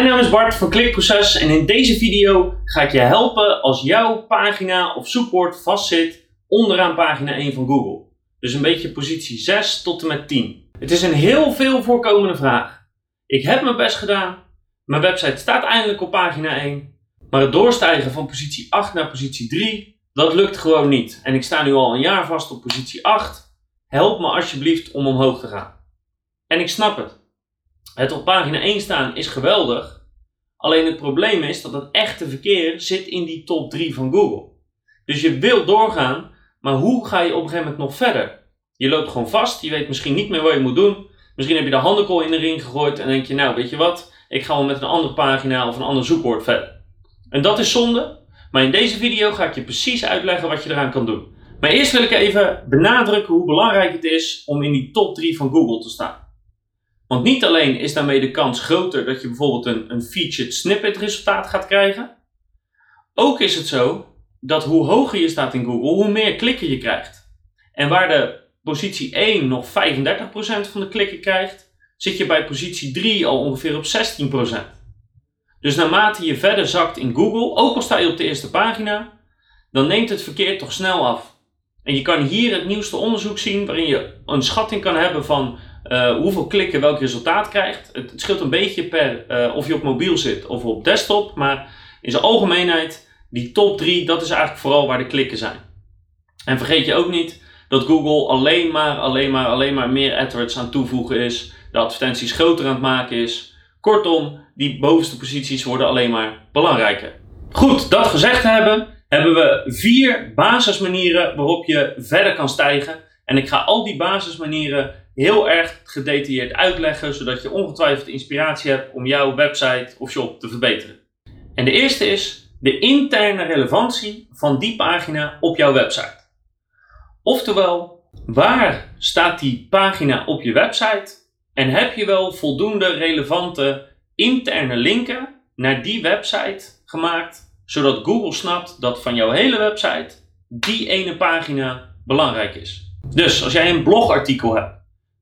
Mijn naam is Bart van Klikproces en in deze video ga ik je helpen als jouw pagina of zoekwoord vastzit onderaan pagina 1 van Google. Dus een beetje positie 6 tot en met 10. Het is een heel veel voorkomende vraag. Ik heb mijn best gedaan, mijn website staat eindelijk op pagina 1, maar het doorstijgen van positie 8 naar positie 3, dat lukt gewoon niet. En ik sta nu al een jaar vast op positie 8. Help me alsjeblieft om omhoog te gaan. En ik snap het. Het op pagina 1 staan is geweldig. Alleen het probleem is dat het echte verkeer zit in die top 3 van Google. Dus je wilt doorgaan, maar hoe ga je op een gegeven moment nog verder? Je loopt gewoon vast, je weet misschien niet meer wat je moet doen. Misschien heb je de handenkool in de ring gegooid en denk je, nou weet je wat, ik ga wel met een andere pagina of een ander zoekwoord verder. En dat is zonde, maar in deze video ga ik je precies uitleggen wat je eraan kan doen. Maar eerst wil ik even benadrukken hoe belangrijk het is om in die top 3 van Google te staan. Want niet alleen is daarmee de kans groter dat je bijvoorbeeld een, een featured snippet resultaat gaat krijgen. Ook is het zo dat hoe hoger je staat in Google, hoe meer klikken je krijgt. En waar de positie 1 nog 35% van de klikken krijgt, zit je bij positie 3 al ongeveer op 16%. Dus naarmate je verder zakt in Google, ook al sta je op de eerste pagina, dan neemt het verkeer toch snel af. En je kan hier het nieuwste onderzoek zien waarin je een schatting kan hebben van uh, hoeveel klikken welk resultaat krijgt. Het, scheelt een beetje per uh, of je op mobiel zit of op desktop, maar in zijn algemeenheid, die top 3, dat is eigenlijk vooral waar de klikken zijn. En vergeet je ook niet dat Google alleen maar, alleen maar, alleen maar meer AdWords aan toevoegen is, de advertenties groter aan het maken is. Kortom, die bovenste posities worden alleen maar belangrijker. Goed, dat gezegd hebben, hebben we vier basismanieren waarop je verder kan stijgen. En ik ga al die basismanieren heel erg gedetailleerd uitleggen, zodat je ongetwijfeld inspiratie hebt om jouw website of shop te verbeteren. En de eerste is de interne relevantie van die pagina op jouw website. Oftewel, waar staat die pagina op je website en heb je wel voldoende relevante interne linken naar die website gemaakt, zodat Google snapt dat van jouw hele website die ene pagina belangrijk is. Dus als jij een blogartikel hebt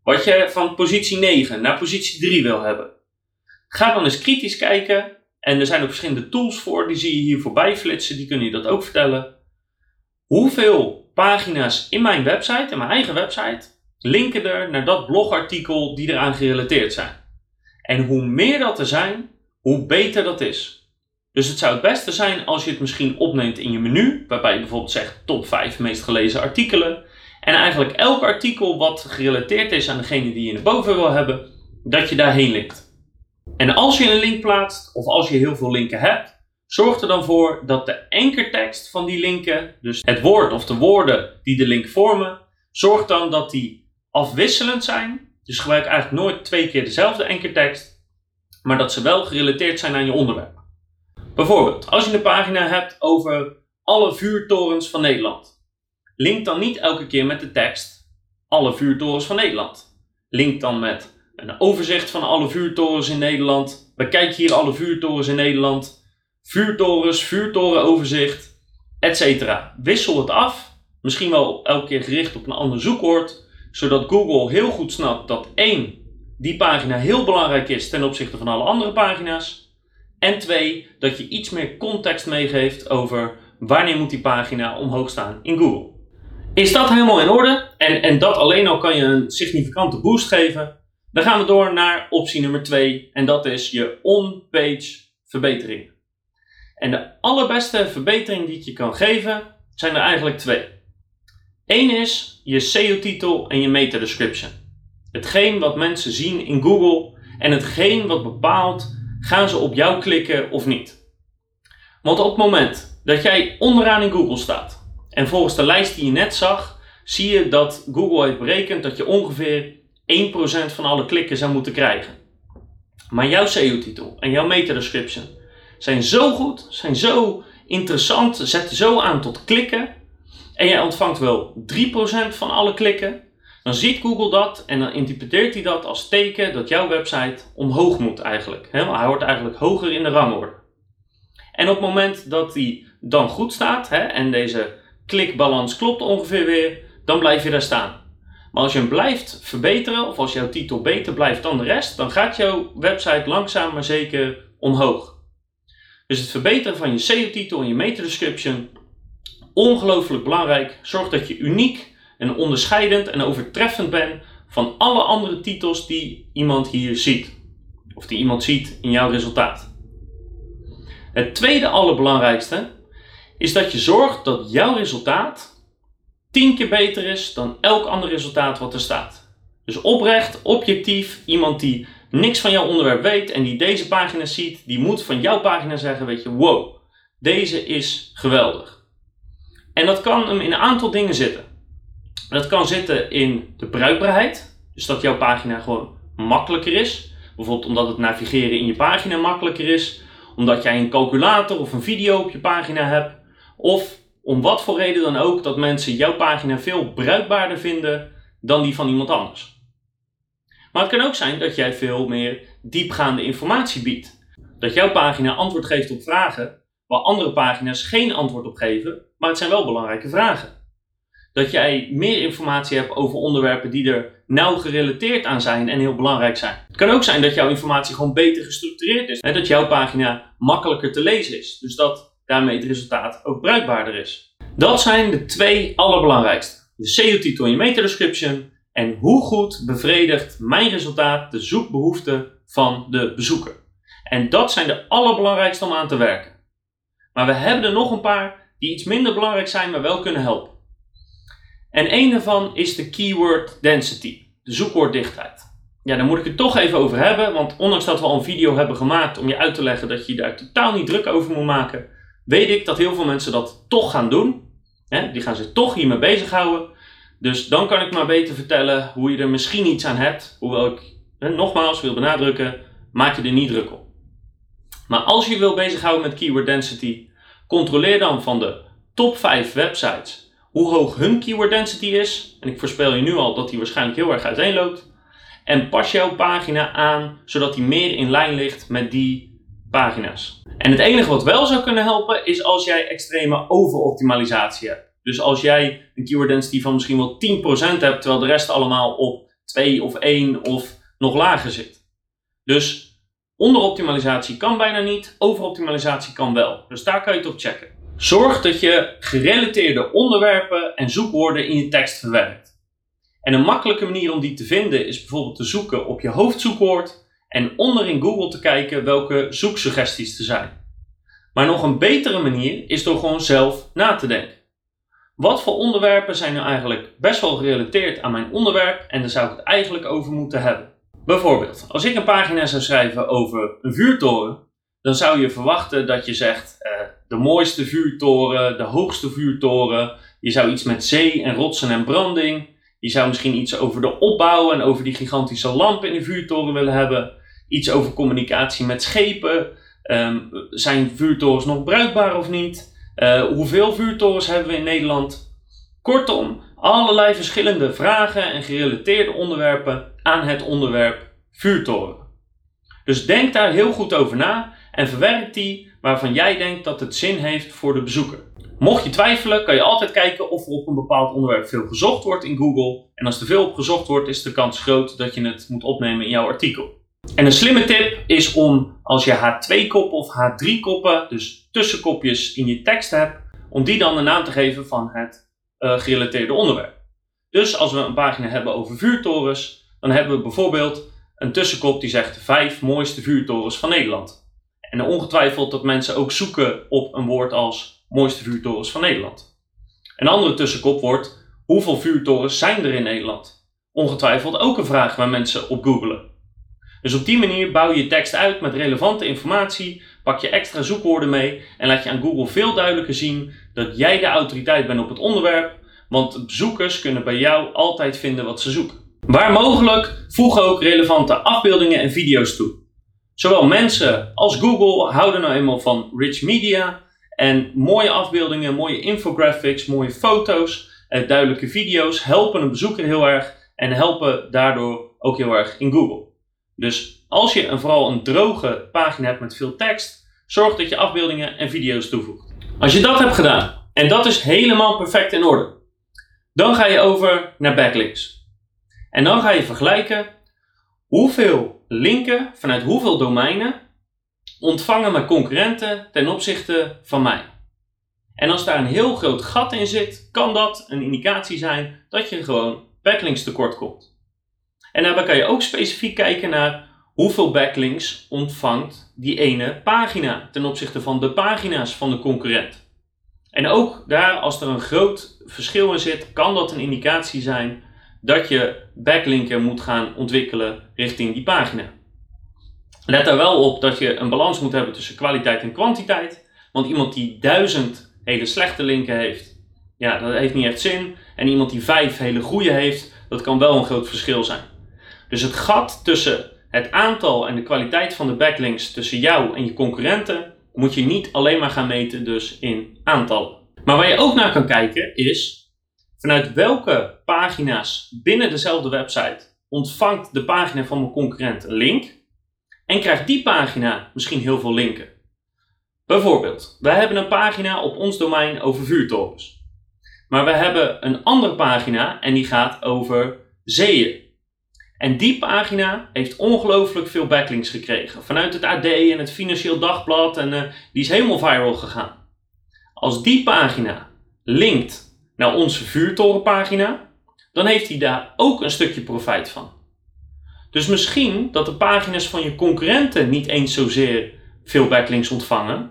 wat je van positie 9 naar positie 3 wil hebben. Ga dan eens kritisch kijken. En er zijn ook verschillende tools voor, die zie je hier voorbij flitsen, die kunnen je dat ook vertellen. Hoeveel pagina's in mijn website, in mijn eigen website, linken er naar dat blogartikel die eraan gerelateerd zijn. En hoe meer dat er zijn, hoe beter dat is. Dus het zou het beste zijn als je het misschien opneemt in je menu, waarbij je bijvoorbeeld zegt top 5 meest gelezen artikelen. En eigenlijk elk artikel wat gerelateerd is aan degene die je naar boven wil hebben, dat je daarheen linkt. En als je een link plaatst, of als je heel veel linken hebt, zorg er dan voor dat de ankertekst van die linken, dus het woord of de woorden die de link vormen, zorg dan dat die afwisselend zijn. Dus gebruik eigenlijk nooit twee keer dezelfde ankertekst, maar dat ze wel gerelateerd zijn aan je onderwerp. Bijvoorbeeld, als je een pagina hebt over alle vuurtorens van Nederland Link dan niet elke keer met de tekst alle vuurtorens van Nederland. Link dan met een overzicht van alle vuurtorens in Nederland. Bekijk hier alle vuurtorens in Nederland. Vuurtorens, vuurtorenoverzicht, etc. Wissel het af. Misschien wel elke keer gericht op een ander zoekwoord. Zodat Google heel goed snapt dat één, die pagina heel belangrijk is ten opzichte van alle andere pagina's. En twee, dat je iets meer context meegeeft over wanneer moet die pagina omhoog staan in Google. Is dat helemaal in orde en, en dat alleen al kan je een significante boost geven, dan gaan we door naar optie nummer 2 en dat is je on-page verbetering. En de allerbeste verbetering die ik je kan geven zijn er eigenlijk twee. Eén is je SEO-titel en je meta-description. Hetgeen wat mensen zien in Google en hetgeen wat bepaalt gaan ze op jou klikken of niet. Want op het moment dat jij onderaan in Google staat en volgens de lijst die je net zag, zie je dat Google heeft berekend dat je ongeveer 1% van alle klikken zou moeten krijgen. Maar jouw SEO-titel en jouw meta-description zijn zo goed, zijn zo interessant, zetten zo aan tot klikken. En jij ontvangt wel 3% van alle klikken. Dan ziet Google dat en dan interpreteert hij dat als teken dat jouw website omhoog moet eigenlijk. Hij wordt eigenlijk hoger in de rangorde. En op het moment dat hij dan goed staat en deze klikbalans klopt ongeveer weer, dan blijf je daar staan. Maar als je hem blijft verbeteren, of als jouw titel beter blijft dan de rest, dan gaat jouw website langzaam maar zeker omhoog. Dus het verbeteren van je SEO-titel en je meta-description, ongelooflijk belangrijk. Zorg dat je uniek en onderscheidend en overtreffend bent van alle andere titels die iemand hier ziet. Of die iemand ziet in jouw resultaat. Het tweede allerbelangrijkste is dat je zorgt dat jouw resultaat 10 keer beter is dan elk ander resultaat wat er staat. Dus oprecht, objectief, iemand die niks van jouw onderwerp weet en die deze pagina ziet, die moet van jouw pagina zeggen, weet je, wow, deze is geweldig. En dat kan hem in een aantal dingen zitten. Dat kan zitten in de bruikbaarheid, dus dat jouw pagina gewoon makkelijker is. Bijvoorbeeld omdat het navigeren in je pagina makkelijker is, omdat jij een calculator of een video op je pagina hebt, of om wat voor reden dan ook dat mensen jouw pagina veel bruikbaarder vinden dan die van iemand anders. Maar het kan ook zijn dat jij veel meer diepgaande informatie biedt. Dat jouw pagina antwoord geeft op vragen waar andere pagina's geen antwoord op geven, maar het zijn wel belangrijke vragen. Dat jij meer informatie hebt over onderwerpen die er nauw gerelateerd aan zijn en heel belangrijk zijn. Het kan ook zijn dat jouw informatie gewoon beter gestructureerd is. en Dat jouw pagina makkelijker te lezen is. Dus dat daarmee het resultaat ook bruikbaarder is. Dat zijn de twee allerbelangrijkste. De SEO-titel en je meta-description en hoe goed bevredigt mijn resultaat de zoekbehoeften van de bezoeker. En dat zijn de allerbelangrijkste om aan te werken. Maar we hebben er nog een paar die iets minder belangrijk zijn, maar wel kunnen helpen. En een daarvan is de keyword density, de zoekwoorddichtheid. Ja, daar moet ik het toch even over hebben, want ondanks dat we al een video hebben gemaakt om je uit te leggen dat je daar totaal niet druk over moet maken, weet ik dat heel veel mensen dat toch gaan doen. die gaan zich toch hiermee bezighouden. Dus dan kan ik maar beter vertellen hoe je er misschien iets aan hebt. Hoewel ik nogmaals wil benadrukken, maak je er niet druk op. Maar als je wil bezighouden met keyword density, controleer dan van de top 5 websites hoe hoog hun keyword density is. En ik voorspel je nu al dat die waarschijnlijk heel erg uiteenloopt. En pas jouw pagina aan zodat die meer in lijn ligt met die pagina's. En het enige wat wel zou kunnen helpen is als jij extreme overoptimalisatie hebt. Dus als jij een keyword density van misschien wel 10% hebt, terwijl de rest allemaal op 2 of 1 of nog lager zit. Dus onderoptimalisatie kan bijna niet, overoptimalisatie kan wel. Dus daar kan je op checken. Zorg dat je gerelateerde onderwerpen en zoekwoorden in je tekst verwerkt. En een makkelijke manier om die te vinden is bijvoorbeeld te zoeken op je hoofdzoekwoord en onder in Google te kijken welke zoeksuggesties er zijn. Maar nog een betere manier is door gewoon zelf na te denken. Wat voor onderwerpen zijn nu eigenlijk best wel gerelateerd aan mijn onderwerp en daar zou ik het eigenlijk over moeten hebben? Bijvoorbeeld, als ik een pagina zou schrijven over een vuurtoren, dan zou je verwachten dat je zegt eh, de mooiste vuurtoren, de hoogste vuurtoren. Je zou iets met zee en rotsen en branding. Je zou misschien iets over de opbouw en over die gigantische lamp in de vuurtoren willen hebben. Iets over communicatie met schepen. Ehm, zijn vuurtorens nog bruikbaar of niet? Uh, hoeveel vuurtorens hebben we in Nederland? Kortom, allerlei verschillende vragen en gerelateerde onderwerpen aan het onderwerp vuurtoren. Dus denk daar heel goed over na en verwerk die waarvan jij denkt dat het zin heeft voor de bezoeker. Mocht je twijfelen, kan je altijd kijken of er op een bepaald onderwerp veel gezocht wordt in Google. En als er veel op gezocht wordt, is de kans groot dat je het moet opnemen in jouw artikel. En een slimme tip is om als je H2-koppen of H3-koppen, dus tussenkopjes in je tekst hebt, om die dan de naam te geven van het uh, gerelateerde onderwerp. Dus als we een pagina hebben over vuurtorens, dan hebben we bijvoorbeeld een tussenkop die zegt vijf mooiste vuurtorens van Nederland. En ongetwijfeld dat mensen ook zoeken op een woord als mooiste vuurtorens van Nederland. Een andere tussenkop wordt hoeveel vuurtorens zijn er in Nederland? Ongetwijfeld ook een vraag waar mensen op googelen. Dus op die manier bouw je je tekst uit met relevante informatie, pak je extra zoekwoorden mee en laat je aan Google veel duidelijker zien dat jij de autoriteit bent op het onderwerp, want bezoekers kunnen bij jou altijd vinden wat ze zoeken. Waar mogelijk, voeg ook relevante afbeeldingen en video's toe. Zowel mensen als Google houden nou eenmaal van rich media en mooie afbeeldingen, mooie infographics, mooie foto's, eh, duidelijke video's helpen een bezoeker heel erg en helpen daardoor ook heel erg in Google. Dus als je een, vooral een droge pagina hebt met veel tekst, zorg dat je afbeeldingen en video's toevoegt. Als je dat hebt gedaan en dat is helemaal perfect in orde, dan ga je over naar backlinks. En dan ga je vergelijken hoeveel linken vanuit hoeveel domeinen ontvangen mijn concurrenten ten opzichte van mij. En als daar een heel groot gat in zit, kan dat een indicatie zijn dat je gewoon backlinks tekort komt. En daarbij kan je ook specifiek kijken naar hoeveel backlinks ontvangt die ene pagina ten opzichte van de pagina's van de concurrent. En ook daar, als er een groot verschil in zit, kan dat een indicatie zijn dat je backlinken moet gaan ontwikkelen richting die pagina. Let er wel op dat je een balans moet hebben tussen kwaliteit en kwantiteit. Want iemand die duizend hele slechte linken heeft, ja, dat heeft niet echt zin. En iemand die vijf hele goede heeft, dat kan wel een groot verschil zijn. Dus het gat tussen het aantal en de kwaliteit van de backlinks tussen jou en je concurrenten moet je niet alleen maar gaan meten dus in aantallen. Maar waar je ook naar kan kijken is vanuit welke pagina's binnen dezelfde website ontvangt de pagina van mijn concurrent een link en krijgt die pagina misschien heel veel linken. Bijvoorbeeld, wij hebben een pagina op ons domein over vuurtorens. Maar we hebben een andere pagina en die gaat over zeeën. En die pagina heeft ongelooflijk veel backlinks gekregen. Vanuit het AD en het Financieel Dagblad en uh, die is helemaal viral gegaan. Als die pagina linkt naar onze vuurtorenpagina, dan heeft hij daar ook een stukje profijt van. Dus misschien dat de pagina's van je concurrenten niet eens zozeer veel backlinks ontvangen,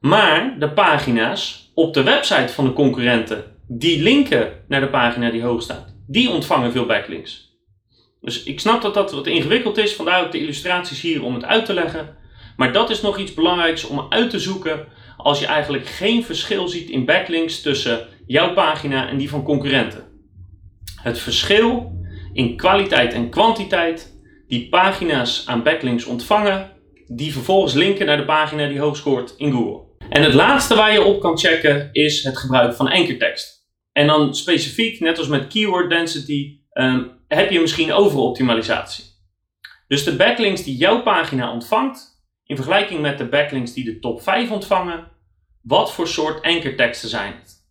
maar de pagina's op de website van de concurrenten die linken naar de pagina die hoog staat, die ontvangen veel backlinks. Dus ik snap dat dat wat ingewikkeld is, vandaar ook de illustraties hier om het uit te leggen. Maar dat is nog iets belangrijks om uit te zoeken als je eigenlijk geen verschil ziet in backlinks tussen jouw pagina en die van concurrenten. Het verschil in kwaliteit en kwantiteit die pagina's aan backlinks ontvangen, die vervolgens linken naar de pagina die hoog scoort in Google. En het laatste waar je op kan checken is het gebruik van ankertekst. En dan specifiek, net als met keyword density, um, heb je misschien overoptimalisatie. Dus de backlinks die jouw pagina ontvangt, in vergelijking met de backlinks die de top 5 ontvangen, wat voor soort ankerteksten zijn het?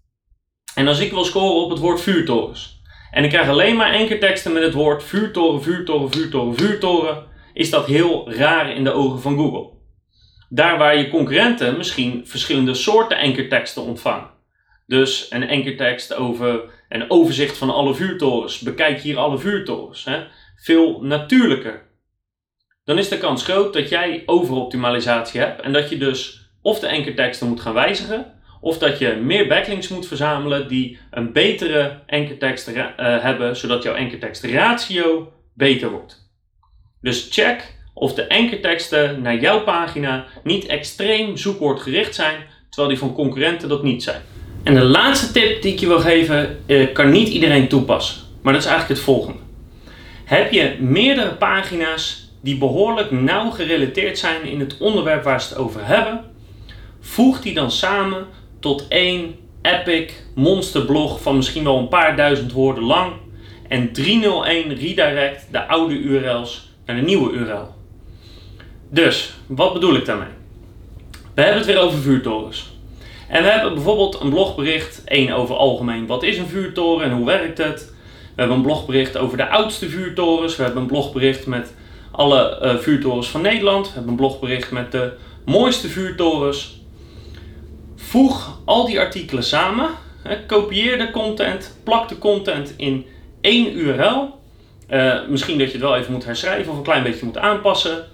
En als ik wil scoren op het woord vuurtorens, en ik krijg alleen maar ankerteksten met het woord vuurtoren, vuurtoren, vuurtoren, vuurtoren, is dat heel raar in de ogen van Google. Daar waar je concurrenten misschien verschillende soorten ankerteksten ontvangen. Dus een ankertekst over een overzicht van alle vuurtorens. Bekijk hier alle vuurtorens. Hè? Veel natuurlijker. Dan is de kans groot dat jij overoptimalisatie hebt en dat je dus of de ankerteksten moet gaan wijzigen, of dat je meer backlinks moet verzamelen die een betere ankertekst uh, hebben, zodat jouw ankertekstratio beter wordt. Dus check of de ankerteksten naar jouw pagina niet extreem zoekwoordgericht zijn, terwijl die van concurrenten dat niet zijn. En de laatste tip die ik je wil geven, uh, kan niet iedereen toepassen. Maar dat is eigenlijk het volgende. Heb je meerdere pagina's die behoorlijk nauw gerelateerd zijn in het onderwerp waar ze het over hebben, voeg die dan samen tot één epic monsterblog van misschien wel een paar duizend woorden lang en 301 redirect de oude URL's naar de nieuwe URL. Dus, wat bedoel ik daarmee? We hebben het weer over vuurtorens. En we hebben bijvoorbeeld een blogbericht, één over algemeen wat is een vuurtoren en hoe werkt het. We hebben een blogbericht over de oudste vuurtorens. We hebben een blogbericht met alle uh, vuurtorens van Nederland. We hebben een blogbericht met de mooiste vuurtorens. Voeg al die artikelen samen. Kopieer de content, plak de content in één URL. Eh, misschien dat je het wel even moet herschrijven of een klein beetje moet aanpassen.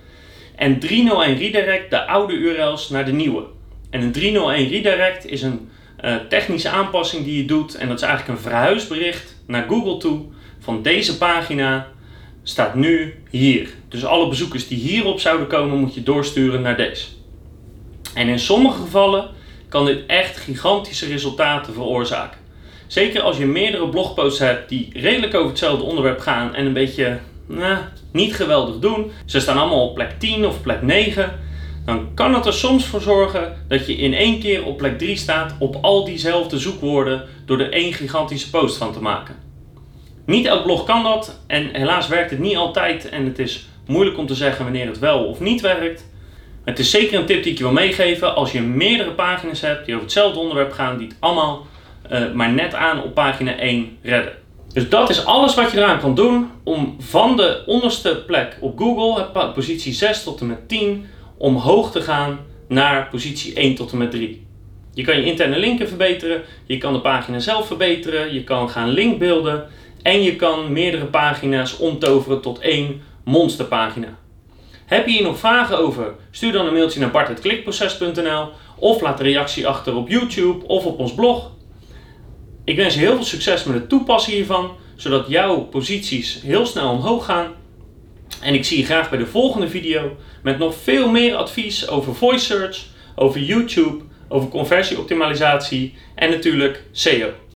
En 301 redirect de oude URL's naar de nieuwe. En een 301 redirect is een uh, technische aanpassing die je doet. En dat is eigenlijk een verhuisbericht naar Google toe. Van deze pagina staat nu hier. Dus alle bezoekers die hierop zouden komen, moet je doorsturen naar deze. En in sommige gevallen kan dit echt gigantische resultaten veroorzaken. Zeker als je meerdere blogposts hebt die redelijk over hetzelfde onderwerp gaan en een beetje nou, niet geweldig doen. Ze staan allemaal op plek 10 of plek 9. Dan kan het er soms voor zorgen dat je in één keer op plek 3 staat op al diezelfde zoekwoorden door er één gigantische post van te maken. Niet elk blog kan dat en helaas werkt het niet altijd en het is moeilijk om te zeggen wanneer het wel of niet werkt. Het is zeker een tip die ik je wil meegeven als je meerdere pagina's hebt die over hetzelfde onderwerp gaan, die het allemaal uh, maar net aan op pagina 1 redden. Dus dat is alles wat je eraan kan doen om van de onderste plek op Google, positie 6 tot en met 10, omhoog te gaan naar positie 1 tot en met 3. Je kan je interne linken verbeteren, je kan de pagina zelf verbeteren, je kan gaan linkbeelden en je kan meerdere pagina's omtoveren tot één monsterpagina. Heb je hier nog vragen over? Stuur dan een mailtje naar bart.klikproces.nl of laat een reactie achter op YouTube of op ons blog. Ik wens je heel veel succes met het toepassen hiervan, zodat jouw posities heel snel omhoog gaan. En ik zie je graag bij de volgende video met nog veel meer advies over voice search, over YouTube, over conversieoptimalisatie en natuurlijk SEO.